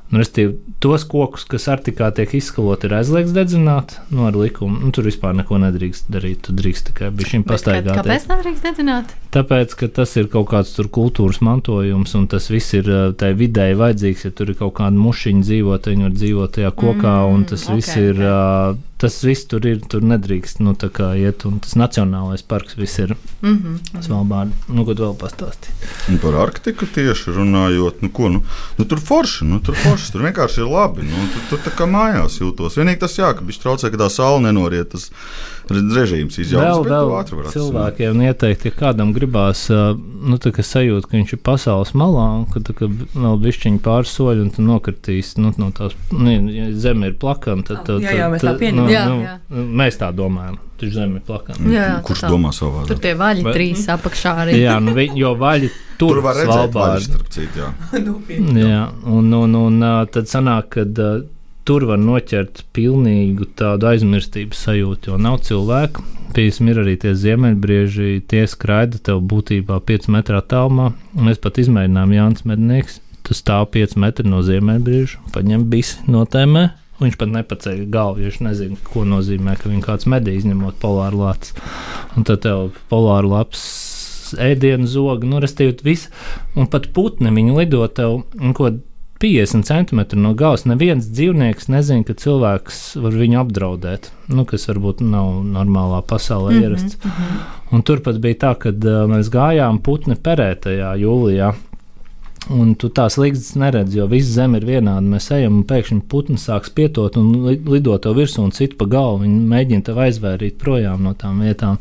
Nu, Restīvi, tos kokus, kas Arktikā tiek izskaloti, ir aizliegts dedzināt nu, ar likumu. Nu, tur vispār neko nedrīkst darīt. Tu drīkst tikai šim pastaigāt. Kāpēc nedrīkst dedzināt? Tāpēc, ka tas ir kaut kāds kultūras mantojums, un tas viss ir tai vidēji vajadzīgs. Ja tur ir kaut kāda mušiņa dzīvot, viņi var dzīvot tajā kokā, mm, un tas okay, viss ir. Okay tas viss tur ir. Tur nedrīkst nu, iet, un tas nacionālais parks viss ir mm -hmm. Svalbārdā. Nu, ko vēl pastāstīt? Un par Arktiku tieši runājot, nu, ko, nu, nu, tur forši, nu, tur forši, tur vienkārši ir labi. Nu, tur, tur tā kā mājās jūtos. Vienīgi tas jā, ka viņš traucē, ka tā saule nenoriet. Tas, režīms izjauks. Vēl, vēl cilvēkiem ieteikt, ja kādam gribās, nu, tā, ka sajūt, ka viņš ir pasaules malā, un ka, tā, ka vēl bišķiņi pāris soļi un tu nokritīs nu, no tās, nu, ja zeme ir plakana, tad, tad, jā, jā, mēs tā pieņemam. Nu, jā, nu, jā. Mēs tā domājam. Taču zeme ir plakana. Jā, Kurš tā. domā savādāk? Tur tie vaļi Bet, trīs apakšā arī. jā, nu, vi, jo vaļi tur, tur var redzēt vaļi, starp citu, jā. jā, un, un, un, tad sanāk, kad tur var noķert pilnīgu tādu aizmirstības sajūtu, jo nav cilvēku. Piemēram, ir arī tie ziemeļbrieži, tie skraida tev būtībā 5 metru attālumā. Mēs pat izmēģinājām Jānis Mednieks. Tas stāv 5 metri no ziemeļbrieža, paņem bisi no tēmē Viņš pat nepaceļ galvu, jo viņš nezina, ko nozīmē, ka viņa kāds medī izņemot polāru lācis. Un tad tev polāru lapas ēdienu zogu, nu, restīvi, viss. Un pat putni viņi lido tev, ko 50 centimetri no gala. Neviens dzīvnieks nezina, ka cilvēks var viņu apdraudēt, nu, kas varbūt nav normālā pasaulē mm -hmm, ierasts. Mm -hmm. Un turpat bija tā, ka uh, mēs gājām putni perētajā jūlijā. Un tu tās līgstas neredzi, jo viss zeme ir vienāda. Mēs ejam, un pēkšņi putns sāks pietot un lidot to virsū un citu pa galvu. Viņi mēģina tev aizvairīt projām no tām vietām.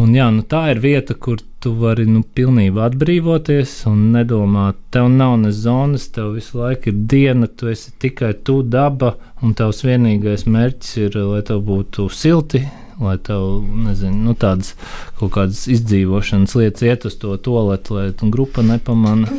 Un, jā, nu, tā ir vieta, kur tu vari nu, pilnībā atbrīvoties un nedomāt, tev nav ne zonas, tev visu laiku ir diena, tu esi tikai tu daba, un tavs vienīgais mērķis ir, lai tev būtu silti, lai tev, nezinu, nu, tādas kaut kādas izdzīvošanas lietas iet uz to toaletu, lai grupa nepamana.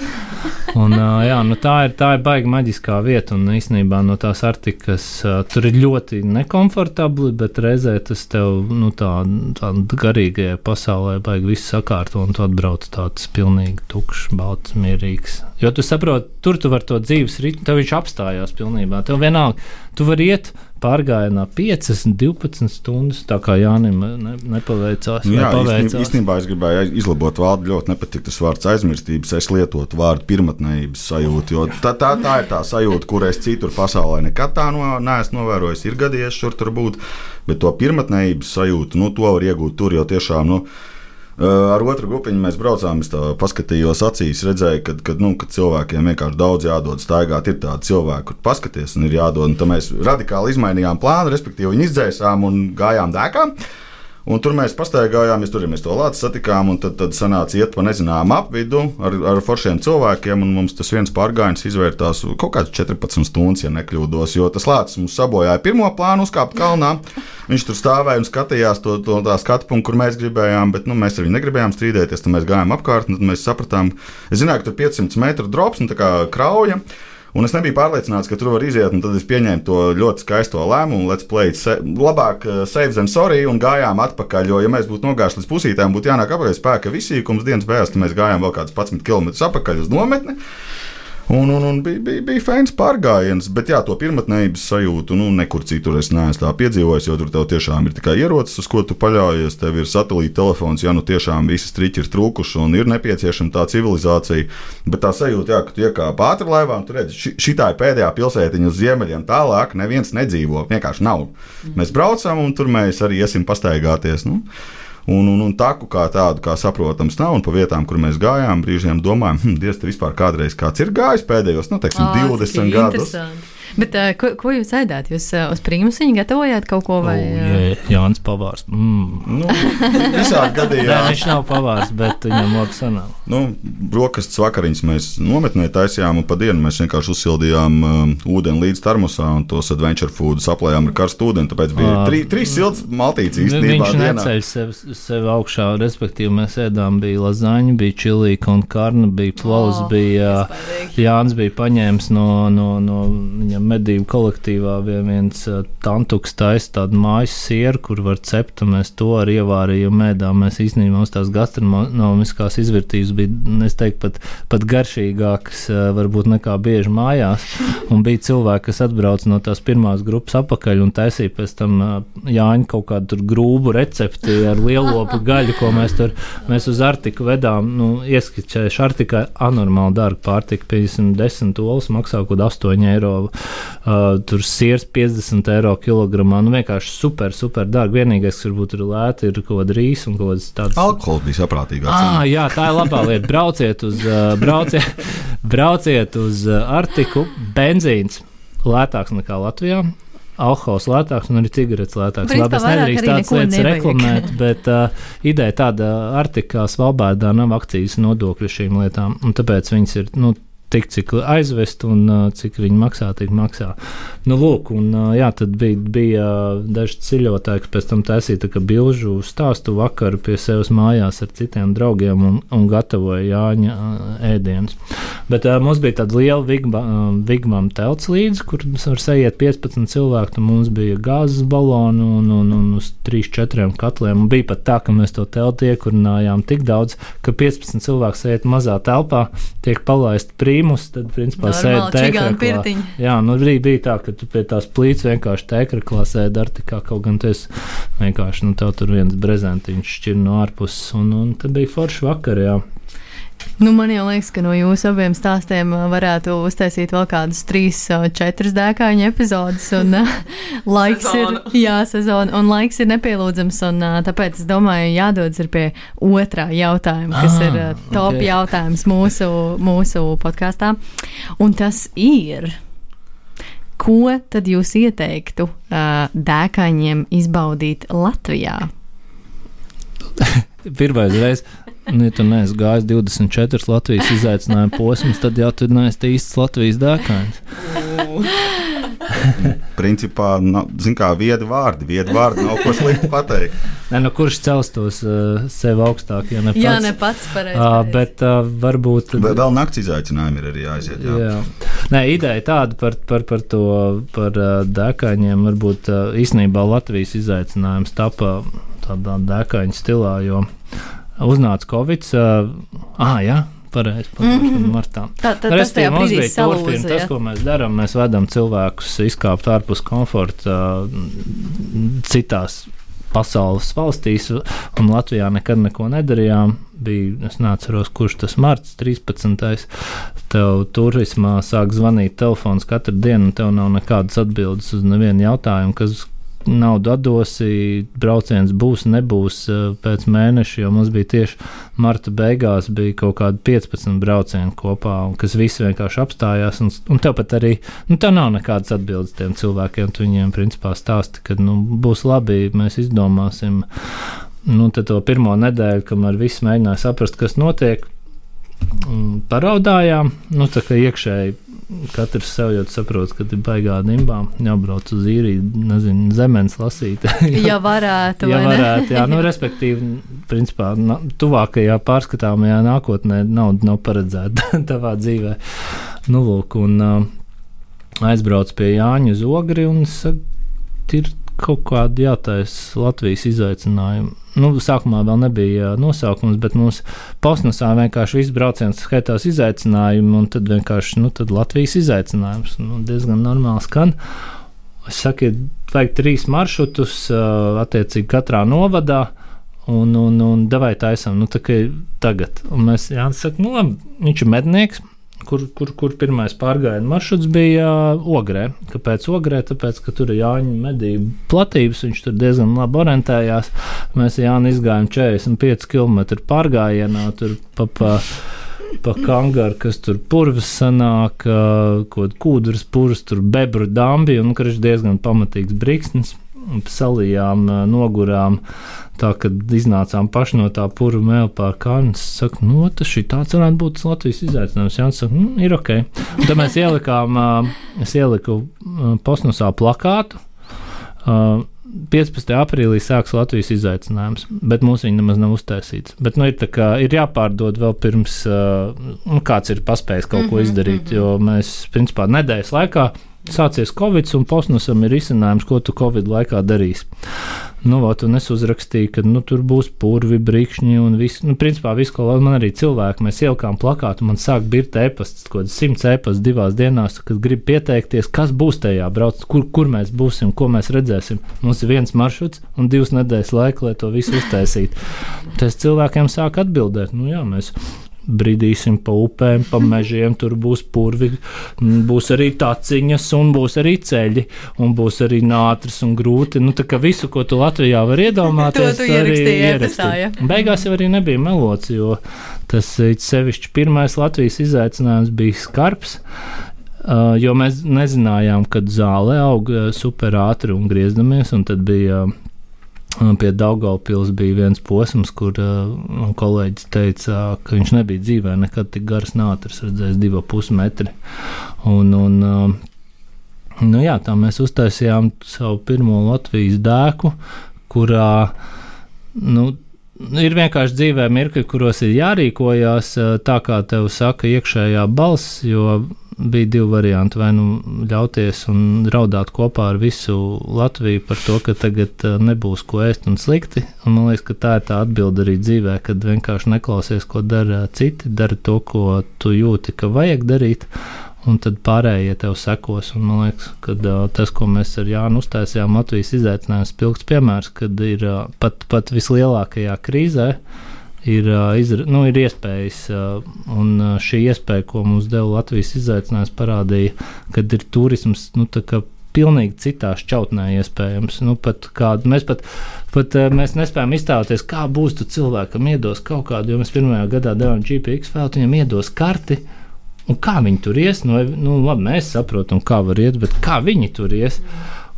Un, jā, nu, tā ir, tā ir baigta maģiskā vieta, un īstenībā no tās artikas tur ir ļoti nekomfortabli, bet reizē tas tev nu, tā, tā garīgajā pasaulē baigi viss sakārto, un tu atbrauc tāds pilnīgi tukšs, balts, mierīgs. Jo tu saproti, tur tu vari to dzīves ritmu, tev viņš apstājās pilnībā. Tev vienalga, tu vari iet pārgājienā 5, 12 stundas. Tā kā Jānis ne, nepaveicās. Jā, nepaveicās. īstenībā, es gribēju izlabot vārdu. Ļoti nepatīk tas vārds aizmirstības. Es lietotu vārdu pirmotnējības sajūtu. Jo tā, tā, tā ir tā sajūta, kur es citur pasaulē nekad tā no, neesmu novērojis. Ir gadījies šur tur būt, bet to pirmotnējības sajūtu, nu, to var iegūt tur jau tiešām. Nu, Ar otru grupiņu mēs braucām. Es paskatījos acīs, redzēju, ka, ka, nu, ka cilvēkiem vienkārši daudz jādod staigāt. Ir tādi cilvēki, kur paskaties, un ir jādod. Un mēs radikāli izmainījām plānu, respektīvi, viņi izdzēsām un gājām dēkām. Un tur mēs pastaigājām, tur mēs to lāci satikām, un tad, tad sanāca iet pa nezināmu apvidu ar, ar foršiem cilvēkiem. Mums tas viens pārgājiens izvērtās kaut kāds 14 stundas, ja nekļūdos, jo tas lācis mums sabojāja pirmo plānu uzkāpt kalnā. Viņš tur stāvēja un skatījās to, to skatu punktu, kur mēs gribējām, bet nu, mēs ar viņu negribējām strīdēties. Tad mēs gājām apkārt, un mēs sapratām, es zināju, ka tur 500 metru drops un tā kā krauja. Un es nebiju pārliecināts, ka tur var iziet, un tad es pieņēmu to ļoti skaisto lēmumu, let's play sa labāk, uh, save than sorry, un gājām atpakaļ. Jo, ja mēs būtu nogājuši līdz pusītēm, būtu jānāk apakaļ spēka visīkums dienas beigās, tad mēs gājām vēl kādus 11 km atpakaļ uz nometni. Un, un, un bija, bija, bija fēns pārgājiens, bet jā, to pirmotnējības sajūtu nu, nekur citur es neesmu piedzīvojis, jo tur tev tiešām ir tikai ierocis, uz ko tu paļaujies. Tev ir satelīta telefons, ja nu tiešām visi striķi ir trūkuši un ir nepieciešama tā civilizācija. Bet tā sajūta, jā, ka tu iekāp ātrā laivā un tur redz, šī ir pēdējā pilsētiņa uz ziemeļiem, tālāk neviens nedzīvo. Vienkārši nav. Mēs braucam un tur mēs arī iesim pastaigāties. Nu. Un, un, un taku kā tādu, kā saprotams, nav. Un pa vietām, kur mēs gājām, brīžiem domājām, hm, Dievs, te vispār kādreiz kāds ir gājis pēdējos, nu, teiksim, Ā, 20 gadus. Bet, uh, ko, ko jūs ēdāt? Jūs uh, uz prīmusiņu gatavojāt kaut ko vai? O, jā, Jānis Pavārs. Mm. Nu, visādi gadījumā. Nē, viņš nav pavārs, bet viņam labi sanāk. Nu, brokastis vakariņas mēs nometnē taisījām, un pa dienu mēs vienkārši uzsildījām um, ūdeni līdz termosā, un tos adventure food aplējām ar karstu ūdeni. Tāpēc bija Ā, trī, trīs silts maltītes īstenībā. Viņš dienā. neceļ sevi, sevi augšā, respektīvi mēs ēdām, bija lazaņa, bija čilīka un karna, bija plovs, O, oh, bija iespaidīgi. Jānis bija paņēmis no, no, no viņa medību kolektīvā vien viens uh, tantuks taisa tādu mājas sieru, kur var cept, un mēs to ar ievārīju mēdām. Mēs īstenībā mums tās gastronomiskās izvērtības bija, es teiktu, pat, pat garšīgākas uh, varbūt nekā bieži mājās. Un bija cilvēki, kas atbrauc no tās pirmās grupas apakaļ un taisīja pēc tam uh, Jāņa kaut kādu grūbu recepti ar lielopu gaļu, ko mēs tur mēs uz Artiku vedām. Nu, Ieskatījuši, Artika anormāli dārga pārtika, 50 olas maksā kaut kāda 8 eiro. Uh, tur sirs 50 eiro kilogramā. Nu, vienkārši super, super dārgi. Vienīgais, kas varbūt ir lēti, ir kaut kāda rīsa un kaut kādas tādas. Alkohols bija saprātīgāks. Ah, jā, tā ir labā lieta. Brauciet uz, uh, brauciet, brauciet uz uh, Artiku. Benzīns lētāks nekā Latvijā. Alkohols lētāks un arī cigaretes lētāks. Principā Labi, es arī tādas lietas nevajag. reklamēt, bet uh, ideja tāda, Arktikā Svalbārdā nav akcijas nodokļu šīm lietām, un tāpēc viņas ir. Nu, Tik cik aizvest un cik viņi maksā, tik maksā. Nu, lūk, un, jā, tad bija, bija daži ceļotāji, kas pēc tam taisīja tā bilžu stāstu vakaru pie sevis mājās ar citiem draugiem un, un gatavoja Jāņa ēdienus. Bet mums bija tāda liela vigma, uh, vigmam telts līdzi, kur mums var sajiet 15 cilvēku. Tad mums bija gāzes baloni un, un, un uz 3-4 katliem. Un bija pat tā, ka mēs to telti iekurinājām tik daudz, ka 15 cilvēku sēž mazā telpā, tiek palaist prīmus, tad principā čigānu tēkraklā. Jā, nu arī bija tā, ka tu pie tās plīts vienkārši tēkraklā sēdi ar tikā kaut gan tas vienkārši, nu tev tur viens brezentiņš šķir no ārpuses, un, un tad bija forši vakar, jā. Nu, man liekas, ka no jūsu abiem stāstiem uh, varētu uztaisīt vēl kādus trīs, uh, četras dēkāņu epizodes. Un, uh, laiks Sezonu. ir, jā, sezona, un laiks ir nepielūdzams. Un, tāpēc es domāju, jādodas pie otrā jautājuma, kas Ah, ir top ok. jautājums mūsu, mūsu podkāstā. Un tas ir. Ko tad jūs ieteiktu uh, dēkaņiem izbaudīt Latvijā? Pirmais reizes, nu, ja tu neesi gājis 24 Latvijas izaicinājumu posmus, tad jau tu neesi īsts Latvijas dēkājs. Principā, nav, zin kā, viedi vārdi, viedi vārdi nav ko slikti pateikt. Nē, no kurš celstos uh, sev augstāk, ja ne pats? Jā, ne pats pareizi. Uh, bet uh, varbūt. Vēl vēl nakts izaicinājumi ir arī jāaiziet. Jā. Jā. Nē, ideja tāda par, par, par to par uh, dēkaņiem. Varbūt uh, īstenībā Latvijas izaicinājums tapa tādā dēkaņa stilā, jo uznāca Covid. Uh, ah, jā, pareizi Mhm. martā. Tā, tā, tas tajā mums bija turpina, tas, ko mēs darām. Mēs vedam cilvēkus izkāpt ārpus komforta mm, citās pasaules valstīs, un Latvijā nekad neko nedarījām. Bija, es neatceros, kurš tas marts, 13. Tev turismā sāk zvanīt telefons katru dienu, un tev nav nekādas atbildes uz nevienu jautājumu, kas naudu atdosi, brauciens būs, nebūs eh, pēc mēneša, jo mums bija tieši marta beigās bija kaut kādi 15 braucieni kopā, kas visi vienkārši apstājās, un, un tev pat arī, nu, tev nav nekādas atbildes tiem cilvēkiem, tu viņiem principā stāsti, ka, nu, būs labi, mēs izdomāsim, nu, tad to pirmo nedēļu, kamēr viss mēģināja saprast, kas notiek, paraudājām, nu, tā kā iekšēji katrs sev jau saprot, ka ir baigā dimbā, jābrauc uz īriju, nezinu, zemes lasīt. Ja varētu, Ja varētu, jā, nu, respektīvi, principā, na, tuvākajā pārskatāmajā nākotnē nauda nav paredzēta tavā dzīvē. Nu, lūk, un uh, aizbrauc pie Jāņa uz Ogri un saka, ir kaut kādi jātaisa Latvijas izaicinājumi. Nu, sākumā vēl nebija nosaukums, bet mums posmasā vienkārši viss brauciens skaitās izaicinājumi, un tad vienkārši nu, tad Latvijas izaicinājums nu, diezgan normāli skan. Es saku, vajag trīs maršrutus, attiecīgi katrā novadā. Un, un, un devai taisām, nu, tā kā tagad. Un mēs, jā, saka, nu, labi, viņš ir mednieks, kur, kur, kur pirmais pārgājienu maršruts bija uh, Ogrē. Kāpēc Ogrē? Tāpēc, ka tur ir Jāņa medību platības, viņš tur diezgan labi orientējās. Mēs Jāni izgājām 45 km pārgājienā, tur pa, pa, pa kangaru, kas tur purvas sanāk, uh, kaut kūdras purvas, tur bebru dambi, un kurš diezgan pamatīgs briksnis. Salījām, uh, nogurām, tā kad iznācām paši no tā pura mēla pār kājas. Es saku, nu, tas šī tāds varētu būt Latvijas izaicinājums. Jā, saka, nu, ir ok. Un tad mēs ielikām, es ieliku posmasā plakātu. Uh, 15. aprīlī sāks Latvijas izaicinājums, bet mums viņa nemaz nav uztaisīts. Bet nu, ir, kā, ir jāpārdod vēl pirms nu, kāds ir paspējis kaut ko izdarīt, jo mēs, principā, nedēļas laikā sācies Covid, un posmosam ir izcinājums, ko tu Covid laikā darīsi. Nu, vat, un es uzrakstīju, ka nu, tur būs purvi, brīkšņi un viss. Nu, principā, viss, ko man arī cilvēki, mēs ielikām plakātu, man sāk birt e-pasts, kaut kāds simts e-pasts divās dienās, kad grib pieteikties, kas būs tajā brauc, kur, kur mēs būsim, ko mēs redzēsim. Mums ir viens maršruts un divas nedēļas laika, lai to visu uztaisītu. Tas cilvēkiem sāk atbildēt, nu jā, mēs Bridīsim pa upēm, pa mežiem, tur būs purvi, būs arī taciņas, un būs arī ceļi, un būs arī nātris un grūti. Nu, tā kā visu, ko tu Latvijā vari iedomāties, To tu arī ierakstīji? Beigās jau arī nebija melots, jo tas sevišķi pirmais Latvijas izaicinājums bija skarbs. Uh, jo mēs nezinājām, kad zāle aug super ātri un griezdamies, un tad bija uh, Pie Daugaupils bija viens posms, kur uh, kolēģis teica, ka viņš nebija dzīvē nekad tik garas nātris, redzējis divu pusmetri. Un, un, uh, nu jā, tā mēs uztaisījām savu pirmo Latvijas dēku, kurā, nu, Ir vienkārši dzīvē mirkļi, kuros ir jārīkojas uh, tā, kā tev saka iekšējā balss, jo bija divi varianti. Vai nu ļauties un raudāt kopā ar visu Latviju par to, ka tagad uh, nebūs ko ēst un slikti. Un man liekas, ka tā ir tā atbilde arī dzīvē, kad vienkārši neklausies, ko dara citi, dara to, ko tu jūti, ka vajag darīt. Un tad pārējie tev sekos. Un man liekas, ka uh, tas, ko mēs ar Jānu uztaisījām, Latvijas izaicinājums, pilns piemērs, kad ir uh, pat, pat vislielākajā krīzē ir, izra, nu, ir iespējas, un šī iespēja, ko mums deva Latvijas izaicinājums, parādīja, ka ir turisms. Nu, Pilnīgi citā šķautnē iespējams. Nu, pat kādu, mēs pat, pat mēs nespējam iztēloties, kā būs tu cilvēkam iedos kaut kādu, jo mēs pirmajā gadā devām GPX vēl, viņam iedos karti. Un kā viņi tur ies? Nu, nu, labi, mēs saprotam, kā var iet, bet kā viņi tur ies?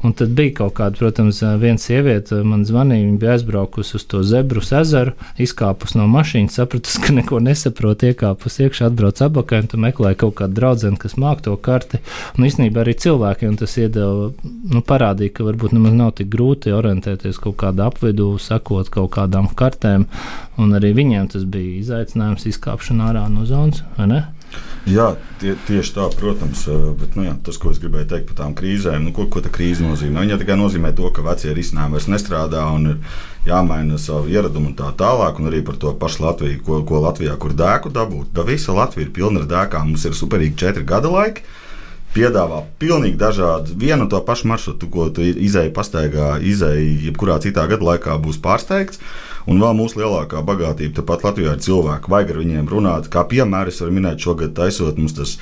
Un tad bija kaut kāda, protams, viena sieviete, man zvanīja, viņa bija aizbraukusi uz to zebrus ezeru, izkāpusi no mašīnas, sapratusi, ka neko nesaprot, iekāpusi iekšā, atbrauc abakai un meklēja kaut kādu draugu, kas māk to karti. Un īstenībā arī cilvēkiem tas iedeva, nu, parādīja, ka varbūt nemaz nav tik grūti orientēties kaut kādā apvidū, sakot kaut kādām kartēm. Un arī viņiem tas bija izaicinājums izkāpšana ārā no zonas, vai ne? Jā, tie, tieši tā, protams. Bet nu, jā, tas, ko es gribēju teikt par tām krīzēm, nu, ko, ko tā krīze nozīmē? Viņa tikai nozīmē to, ka vecie risinājumi vairs nestrādā un ir jāmaina savu ieradumu un tā tālāk. Un arī par to pašu Latviju, ko, ko Latvijā, kur dēku dabūt. Da visa Latvija ir pilna ar dēkām. Mums ir superīgi četri gada laiki. Piedāvā pilnīgi dažādu, vienu un to pašu maršrutu, ko tu izēji pastaigā, izēji jebkurā citā gada laikā būs pārsteigts. Un vēl mūsu lielākā bagātība, tāpat Latvijā ir cilvēki, vajag ar viņiem runāt. Kā piemēru es varu minēt, šogad taisot mums tas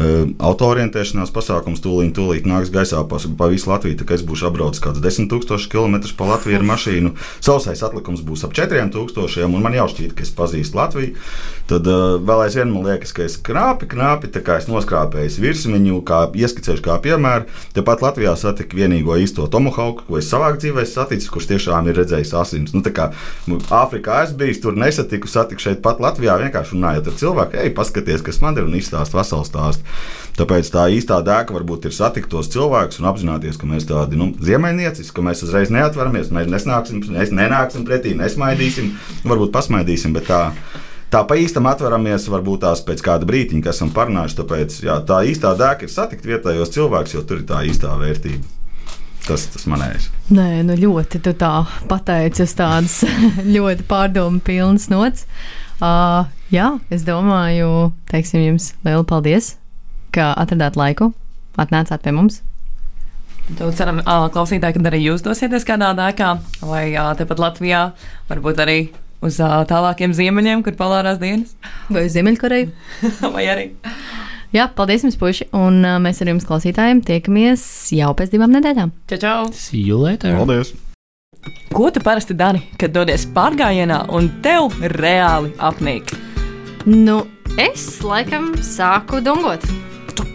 autoorientēšanās pasākums tūlīt, tūlīt nāks gaisā pa, pa visu Latviju. Kā es būšu apbraucis kaut kādus 10,000 km pa Latviju ar mašīnu, sausais atlikums būs ap 4,000, un man jau šķiet, ka es pazīstu Latviju. Tad uh, vēl aizvien man liekas, ka es krāpi, krāpi, tā kā es noskrāpēju virsmiņu, kā ieskicējuši kā piemēru. Tepat Latvijā satiku vienīgo īsto Tomohauku, ko es savā dzīvē satiku, kurš tiešām ir redzējis asins. Nu, kā, Āfrikā es biju, tur nesatiku, satiku šeit pat Latvijā, vienkārši runājot ar cilvēku, ej, paskaties, kas man ir un izstāst veselu stāstu. Tāpēc tā īstā dēka varbūt ir satikt tos cilvēkus un apzināties, ka mēs tādi nu, ziemeļnieciski, ka mēs uzreiz neatveramies, mēs nesnāksim, mēs nenāksim pretī, nesmaidīsim, varbūt pasmaidīsim. Tā pa īstam atveramies, varbūt tās pēc kāda brīdiņa, kas esam parunājuši. Tāpēc jā, tā īstā dēka ir satikt vietējos cilvēkus, jo tur ir tā īstā vērtība. Tas tas manējais. Nē, nu ļoti tu tā pateici uz tādas ļoti pārdomu pilnas nots. Uh, jā, es domāju, teiksim jums lielu paldies ka atradāt laiku, atnācāt pie mums. Tad ceram, klausītāji, ka arī jūs dosieties kādā dēkā, vai tepat Latvijā, varbūt arī uz tālākiem ziemeļiem, kur polārās dienas. Vai uz Ziemeļkoreju. vai arī. Jā, paldies jums, puiši. Un mēs ar jums klausītājiem tiekamies jau pēc divām nedēļām. Čau, čau! See you later! Paldies! Ko tu parasti dari, kad dodies pārgājienā un tev reāli apnīk? Nu, es laikam sāku dungot.